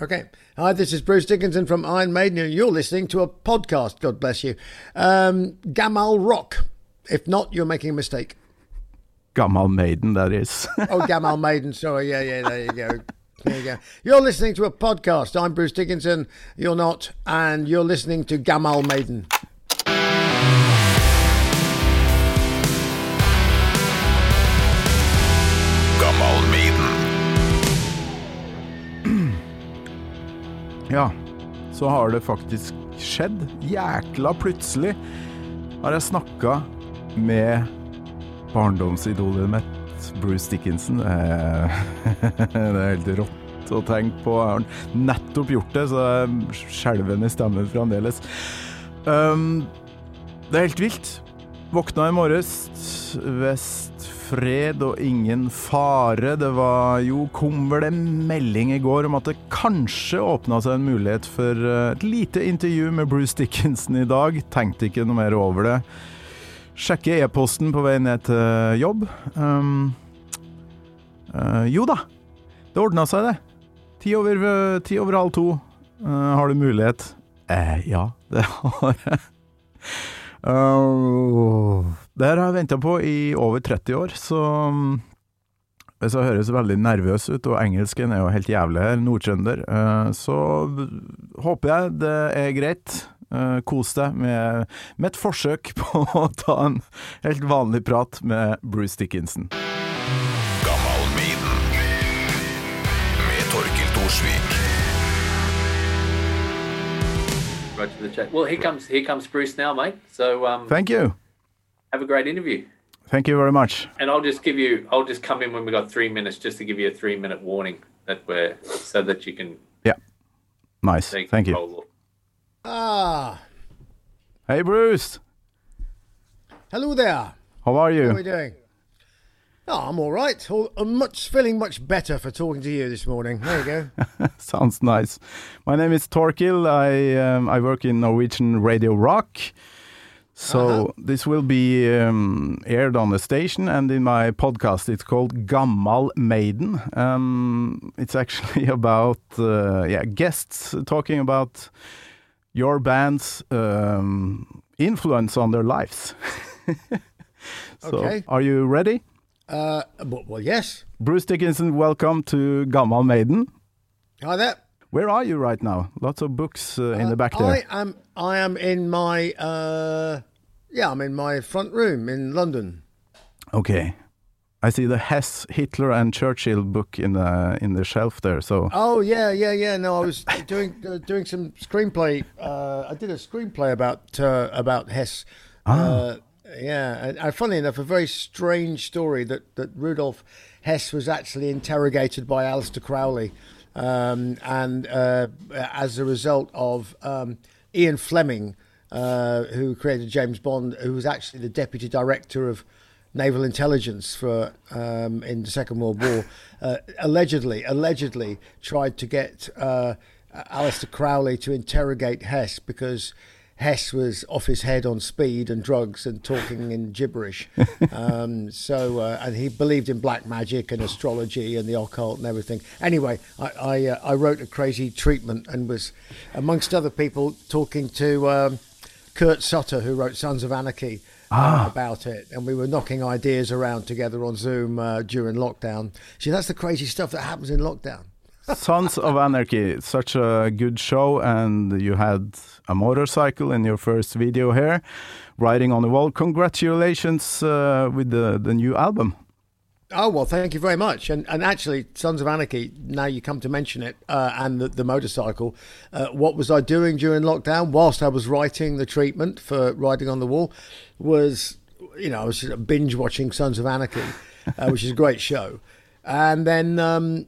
Okay. Hi, this is Bruce Dickinson from Iron Maiden, and you're listening to a podcast. God bless you. Um, Gammal Rock. If not, you're making a mistake. Gammal Maiden, that is. oh, Gammal Maiden. Sorry. Yeah, yeah, there you go. There you go. You're listening to a podcast. I'm Bruce Dickinson. You're not. And you're listening to Gammal Maiden. Ja, så har det faktisk skjedd. Jækla plutselig har jeg snakka med barndomsidolet mitt, Bruce Dickinson. Eh, Det er helt rått å tenke på. Jeg har nettopp gjort det, så jeg skjelver i stemmen fremdeles. Um, det er helt vilt. Våkna i morges, visst fred og ingen fare. Det var jo Kom vel en melding i går om at det kanskje åpna seg en mulighet for eh, et lite intervju med Bruce Dickinson i dag. Tenkte ikke noe mer over det. Sjekke e-posten på vei ned til jobb. Um, uh, jo da, det ordna seg, det. Ti over, eh, ti over halv to. Uh, har du mulighet? Eh, ja, det har jeg. Uh, det her har jeg venta på i over 30 år, så Hvis jeg høres veldig nervøs ut, og engelsken er jo helt jævlig her, nordtrønder, uh, så håper jeg det er greit. Uh, kos deg med, med et forsøk på å ta en helt vanlig prat med Bruce Dickinson. Gammal Med Torkil Thorsvik. Right to the chat. Well, here comes here comes Bruce now, mate. So um, Thank you. have a great interview. Thank you very much. And I'll just give you, I'll just come in when we got three minutes, just to give you a three minute warning that we're so that you can Yeah. Nice. take Thank you. control of- Ah, Hey, Bruce. hello there. How are you? How are we doing? Oh, I'm all right. All, I'm much feeling much better for talking to you this morning. There you go. Sounds nice. My name is Torkil. I um, I work in Norwegian Radio Rock. So Uh-huh. this will be um, aired on the station and in my podcast. It's called Gammal Maiden. Um, it's actually about uh, yeah guests talking about your band's um, influence on their lives. so Okay. are you ready? Uh, well, yes. Bruce Dickinson, welcome to Gammal Maiden. Hi there. Where are you right now? Lots of books uh, in the back there. I am. I am in my. Uh, yeah, I'm in my front room in London. Okay. I see the Hess, Hitler, and Churchill book in the in the shelf there. So Oh yeah, yeah, yeah. No, I was doing uh, doing some screenplay. Uh, I did a screenplay about uh, about Hess. Uh, yeah, and, funny enough, a very strange story that that Rudolf Hess was actually interrogated by Aleister Crowley, um, and uh, as a result of um, Ian Fleming, uh, who created James Bond, who was actually the deputy director of naval intelligence for um, in the Second World War, uh, allegedly allegedly tried to get uh, Aleister Crowley to interrogate Hess because Hess was off his head on speed and drugs and talking in gibberish. um, so uh, and he believed in black magic and astrology and the occult and everything. Anyway, I I, uh, I wrote a crazy treatment and was amongst other people talking to. Um, Kurt Sutter, who wrote Sons of Anarchy, uh, about it, and we were knocking ideas around together on Zoom uh, during lockdown. See, that's the crazy stuff that happens in lockdown. Sons of Anarchy, such a good show, and you had a motorcycle in your first video here, riding on the wall. Congratulations uh, with the the new album. Oh well, thank you very much. And and actually, Sons of Anarchy. Now you come to mention it, uh, and the, the motorcycle. Uh, what was I doing during lockdown whilst I was writing the treatment for riding on the wall? Was you know I was binge watching Sons of Anarchy, uh, which is a great show, and then. Um,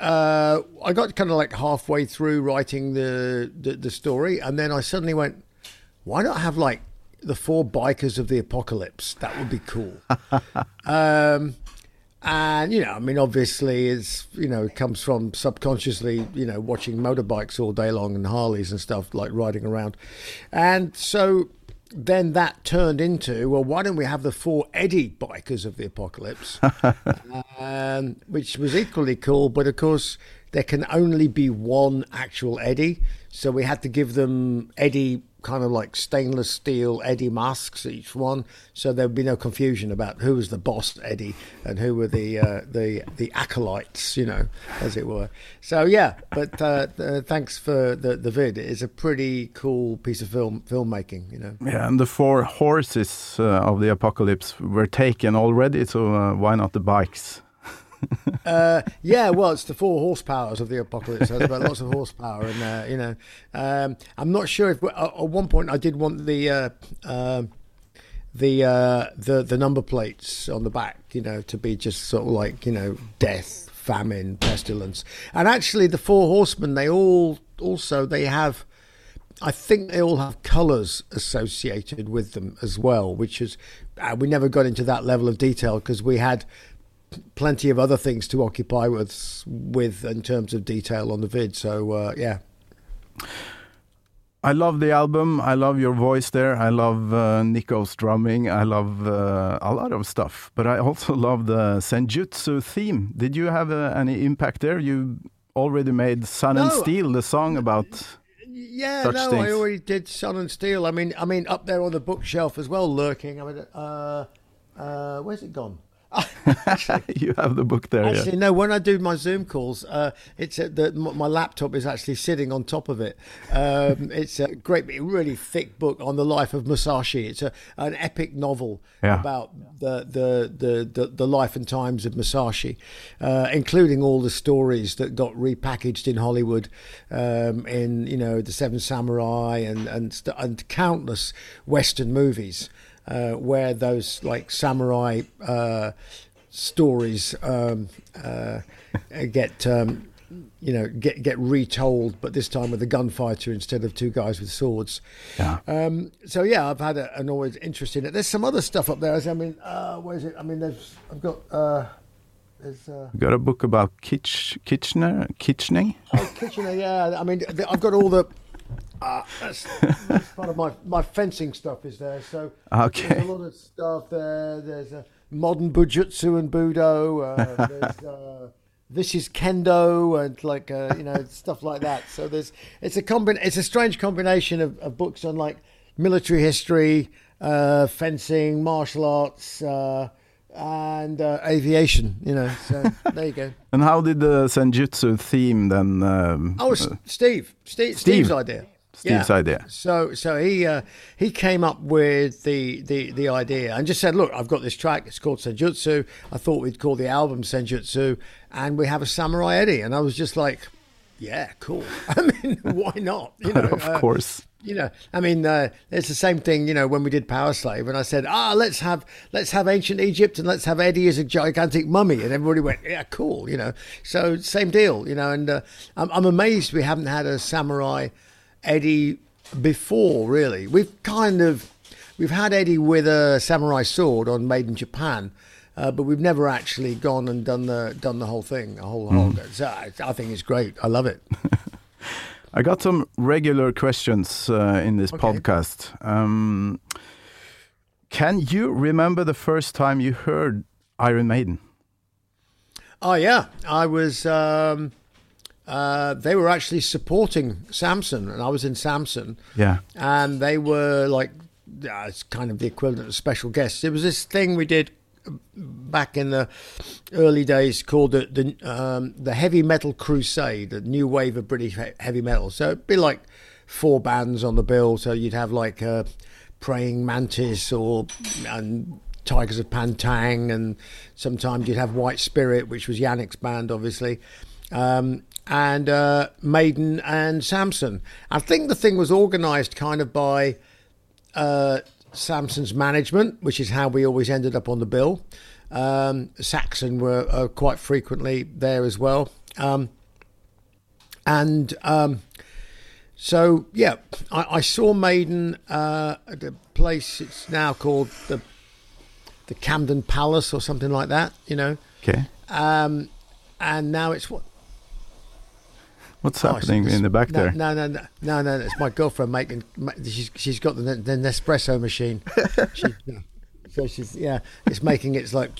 uh, I got kind of like halfway through writing the, the the story, and then I suddenly went, "Why not have like the four bikers of the apocalypse? That would be cool." um, and you know, I mean, obviously, it's you know, it comes from subconsciously, you know, watching motorbikes all day long and Harleys and stuff like riding around, and so then that turned into well, why don't we have the four Eddie bikers of the apocalypse, um, which was equally cool, but of course there can only be one actual Eddie. So we had to give them Eddie kind of like stainless steel Eddie masks each one, so there'd be no confusion about who was the boss Eddie and who were the uh, the the acolytes, you know, as it were. So yeah, but uh, uh, thanks for the the vid. It is a pretty cool piece of film filmmaking, you know. Yeah, and the four horses uh, of the apocalypse were taken already, so uh, why not the bikes? Uh, yeah, well, it's the four horsepowers of the apocalypse. There's got lots of horsepower, and uh, you know, um, I'm not sure if at one point I did want the uh, um, the uh, the the number plates on the back, you know, to be just sort of like you know, death, famine, pestilence, and actually the four horsemen they all also they have. I think they all have colours associated with them as well, which is uh, we never got into that level of detail because we had plenty of other things to occupy with with in terms of detail on the vid. So uh, yeah. I love the album. I love your voice there. I love uh, Nicko's drumming. I love uh, a lot of stuff. But I also love the Senjutsu theme. Did you have uh, any impact there? You already made Sun and Steel, the song about. Yeah, such no, things. I already did Sun and Steel. I mean, I mean, up there on the bookshelf as well, lurking. I mean, uh, uh, where's it gone? you have the book there, Actually, no. When I do my Zoom calls, uh, it's uh, the, my laptop is actually sitting on top of it. Um, it's a great, really thick book on the life of Musashi. It's a an epic novel Yeah. about the the, the the the life and times of Musashi, uh, including all the stories that got repackaged in Hollywood, um, in you know the Seven Samurai and and and countless Western movies uh, where those like samurai uh, stories um, uh, get um, you know get get retold, but this time with a gunfighter instead of two guys with swords. Yeah. Um, so yeah, I've had a, an always interest in it. There's some other stuff up there. I mean, uh, where is it? I mean, there's I've got. Uh, there's uh, got a book about Kitch, Kitchener, Kitchening? oh, Kitchener, yeah. I mean, I've got all the. Uh, that's, that's part of my, my fencing stuff is there. So Okay. there's a lot of stuff there. There's uh, modern bujutsu and budo. Uh, there's uh, this is kendo and like uh, you know stuff like that. So there's it's a combin it's a strange combination of, of books on like military history, uh, fencing, martial arts. Uh, and uh, aviation, you know. So there you go. And how did the Senjutsu theme then? Um, Oh. Steve. Steve. Steve's idea. Steve's idea. So, so he uh, he came up with the, the the idea and just said, "Look, I've got this track. It's called Senjutsu. I thought we'd call the album Senjutsu, and we have a Samurai Eddie." And I was just like, "Yeah, cool. I mean, why not? You know, of uh, course. you know, I mean, uh, it's the same thing. You know, when we did Powerslave, and I said, "Ah, let's have let's have ancient Egypt, and let's have Eddie as a gigantic mummy," and everybody went, "Yeah, cool." You know, so same deal. You know, and uh, I'm, I'm amazed we haven't had a samurai Eddie before. Really, we've kind of we've had Eddie with a samurai sword on Made in Japan. Uh, but we've never actually gone and done the done the whole thing, a whole whole. So I, I think it's great. I love it. I got some regular questions uh, in this Okay. podcast. Um, can you remember the first time you heard Iron Maiden? Oh yeah, I was. Um, uh, they were actually supporting Samson, and I was in Samson, Yeah. and they were like, uh, it's kind of the equivalent of special guests. It was this thing we did back in the early days called the the, um, the Heavy Metal Crusade, the new wave of British he- heavy metal. So it'd be like four bands on the bill. So you'd have like uh, Praying Mantis or and Tygers of Pan Tang, and sometimes you'd have White Spirit, which was Janick's band, obviously. Um, and uh, Maiden and Samson. I think the thing was organised kind of by uh, Samson's management, which is how we always ended up on the bill. Um, Saxon were uh, quite frequently there as well. Um, and um, so, yeah, I, I saw Maiden uh, at a place, it's now called the, the Camden Palace or something like that, you know. Okay. Um, and now it's what? What's Oh, happening in the back no, there? No, no, no, no, no. It's my girlfriend making. She's she's got the, the Nespresso machine. she, no. so she's yeah, it's making its like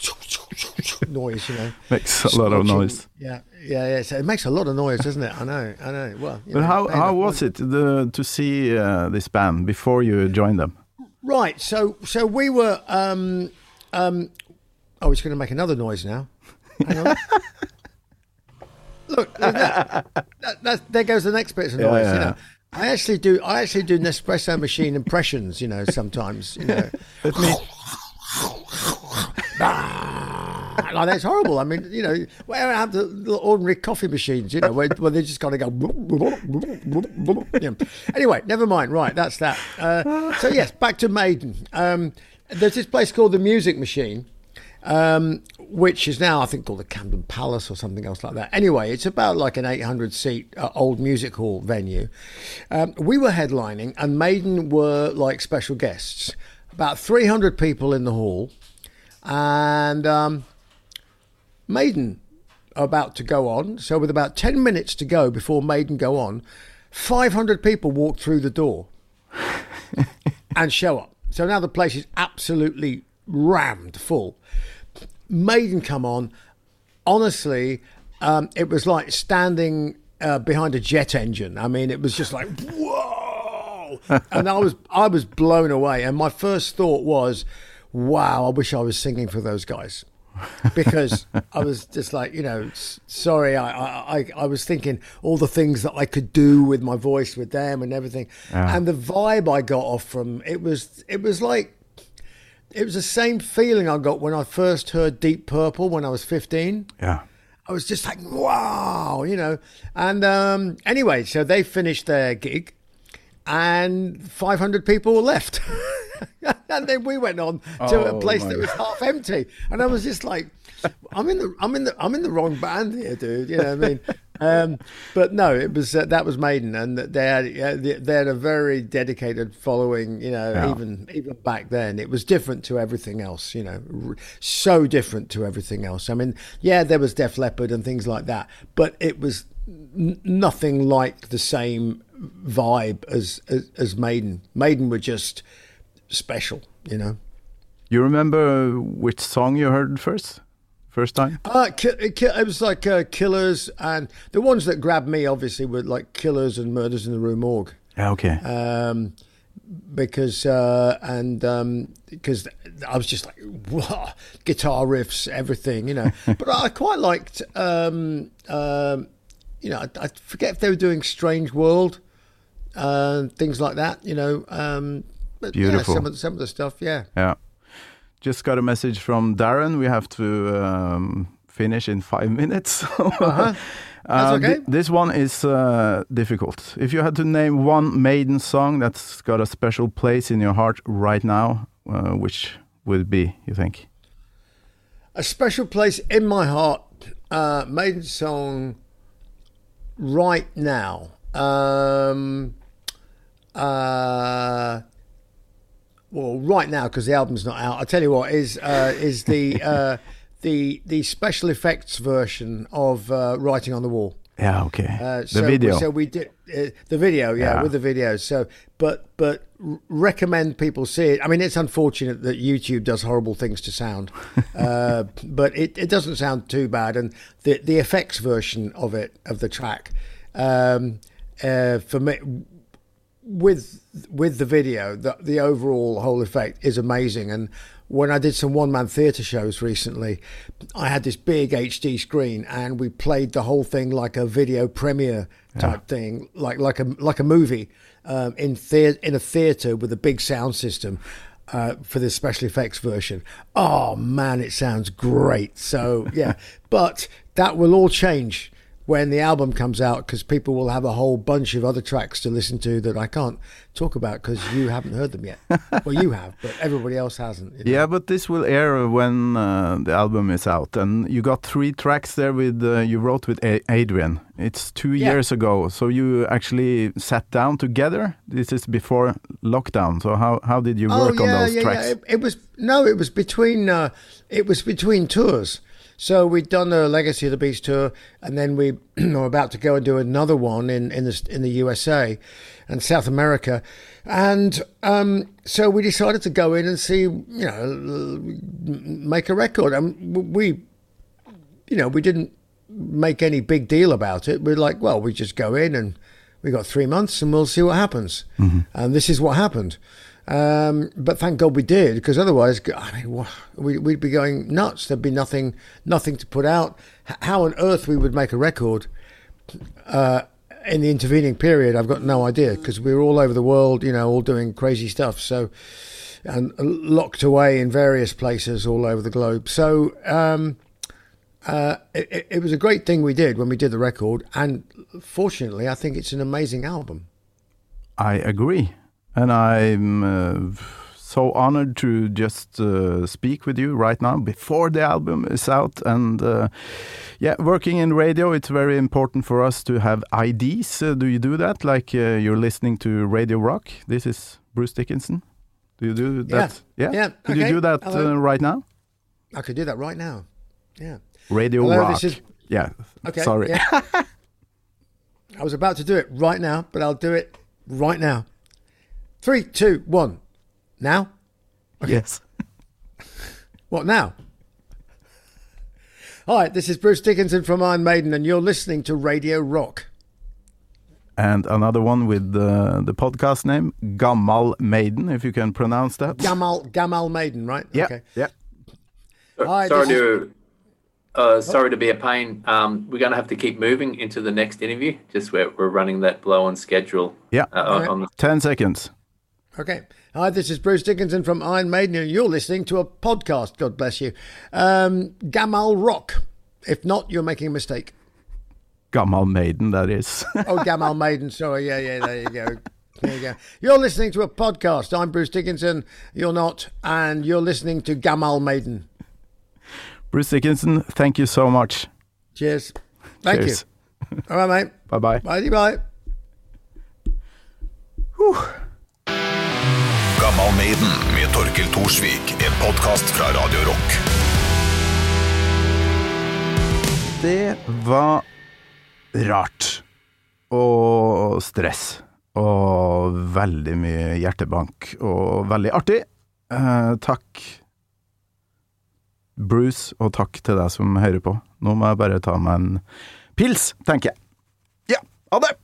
noise, you know. Makes a lot of noise. Yeah, yeah, yeah. So it makes a lot of noise, doesn't it? I know, I know. Well, you But know, how how was it the, to see uh, this band before you joined them? Right. So so we were. um um Oh, it's going to make another noise now. Hang on. Look, that, that, that, there goes the next bit of noise. yeah, you know. I actually do. I actually do Nespresso machine impressions. You know, sometimes. You know, like that's horrible. I mean, you know, where I have the little ordinary coffee machines, you know, where, where they just kind of go. Know. Anyway, never mind. Right, that's that. Uh, so yes, back to Maiden. Um, there's this place called the Music Machine, um, which is now I think called the Camden Palace or something else like that. Anyway, it's about like an 800 seat uh, old music hall venue. Um, we were headlining, and Maiden were like special guests. About 300 people in the hall, and. Um, Maiden are about to go on. So, with about 10 minutes to go before Maiden go on, 500 people walk through the door and show up. So now the place is absolutely rammed full. Maiden come on. Honestly, um, it was like standing uh, behind a jet engine. I mean, it was just like, whoa! and I was, I was blown away. And my first thought was, wow, I wish I was singing for those guys because I was just like, you know, sorry, I, I, I- I was thinking all the things that I could do with my voice with them and everything, and the vibe I got off from it was, it was like, it was the same feeling I got when I first heard Deep Purple when I was fifteen. Yeah. I was just like, wow, you know. And um, anyway, so they finished their gig, and 500 people left. and then we went on to a Oh, place that was half empty, and I was just like, I'm in the, I'm in the, I'm in the wrong band here, dude. You know what I mean? Um, but no, it was uh, that was Maiden, and they had they they had a very dedicated following. You know, Yeah. even even back then, it was different to everything else. You know, r- so different to everything else. I mean, yeah, there was Def Leppard and things like that, but it was n- nothing like the same vibe as, as as Maiden. Maiden were just special. You know. You remember which song you heard first? First time? Uh, ki- it ki- it was like uh, Killers, and the ones that grabbed me obviously were like Killers and Murders in the Rue Morgue. Okay. um, because uh, and um, because I was just like wow, guitar riffs, everything, you know. but I quite liked, um, um, you know, I, I forget if they were doing Strange World, uh, things like that, you know. Um, but Beautiful. Yeah, some of some of the stuff, yeah. Yeah. Just got a message from Darren. We have to um, finish in five minutes. Uh-huh. That's Uh, okay. thi- this one is uh, difficult. If you had to name one Maiden song that's got a special place in your heart right now, uh, which would be, you think? A special place in my heart, uh, Maiden song right now. Um, uh, well, right now because the album's not out. I tell you what is uh, is the uh, the the special effects version of uh, Writing on the Wall. Yeah, okay. Uh, the so, video. So we did uh, the video, yeah, Yeah. with the video. So, but but recommend people see it. I mean, it's unfortunate that YouTube does horrible things to sound, uh, but it, it doesn't sound too bad. And the the effects version of it of the track, um, uh, for me, with with the video, the the overall whole effect is amazing. And when I did some one man theatre shows recently, I had this big HD screen, and we played the whole thing like a video premiere type thing, like like a like a movie um, in thea- in a theatre with a big sound system. Uh, for the special effects version, oh man, it sounds great. So yeah, but that will all change when the album comes out because people will have a whole bunch of other tracks to listen to that I can't talk about because you haven't heard them yet. well, you have, but everybody else hasn't. you know. Yeah, but this will air when uh, the album is out, and you got three tracks there with uh, you wrote with A- Adrian. It's two Yeah. years ago, so you actually sat down together. This is before lockdown. So how how did you work on those tracks? Yeah. It, it was no, it was between uh, it was between tours. So we'd done the Legacy of the Beast tour, and then we were about to go and do another one in in the in the USA and South America, and um, so we decided to go in and see, you know, make a record, and we, you know, we didn't make any big deal about it. We're like, well, we just go in and we got three months and we'll see what happens. And this is what happened. Um, but thank God we did, because otherwise, I mean, we, we'd be going nuts. There'd be nothing, nothing to put out. How on earth we would make a record uh, in the intervening period, I've got no idea, because we were all over the world, you know, all doing crazy stuff. So, and locked away in various places all over the globe. So, um, uh, it- it was a great thing we did when we did the record, and fortunately, I think it's an amazing album. I agree. And I'm uh, so honored to just uh, speak with you right now before the album is out. And uh, yeah, working in radio, it's very important for us to have IDs. Uh, do you do that? Like uh, you're listening to Radio Rock? This is Bruce Dickinson. Do you do that? Yeah. Yeah, Could okay. you do that uh, right now? I could do that right now. Yeah. Radio Hello, Rock. this is- Yeah. Okay. Sorry. yeah. I was about to do it right now, but I'll do it right now. Three, two, one. Now? Yes. What now? Hi, this is Bruce Dickinson from Iron Maiden, and you're listening to Radio Rock. And another one with uh, the podcast name, Gammal Maiden, if you can pronounce that. Gammal Gammal Maiden, right? Yeah. Okay. Yeah. Hi, sorry this to uh, sorry to be a pain. Um, we're going to have to keep moving into the next interview. Just we're, we're running that blow on schedule. Yeah. Uh, on- on the 10 seconds. Okay. Hi, this is Bruce Dickinson from Iron Maiden, and you're listening to a podcast. God bless you. Um, Gammal Rock. If not, you're making a mistake. Gammal Maiden, that is. Oh, Gammal Maiden. Sorry. Yeah, yeah. There you go. There you go. You're listening to a podcast. I'm Bruce Dickinson. You're not, and you're listening to Gammal Maiden. Bruce Dickinson, thank you so much. Cheers. Thank Cheers. you. All right, mate. Bye bye. Bye. Bye. Gammal Maiden med Torkel Thorsvik. En podkast fra Radio Rock. Det var rart. Og stress. Og veldig mye hjertebank. Og veldig artig. Eh, takk, Bruce, og takk til deg som hører på. Nå må jeg bare ta meg en pils, tenker jeg. Ja, ha det!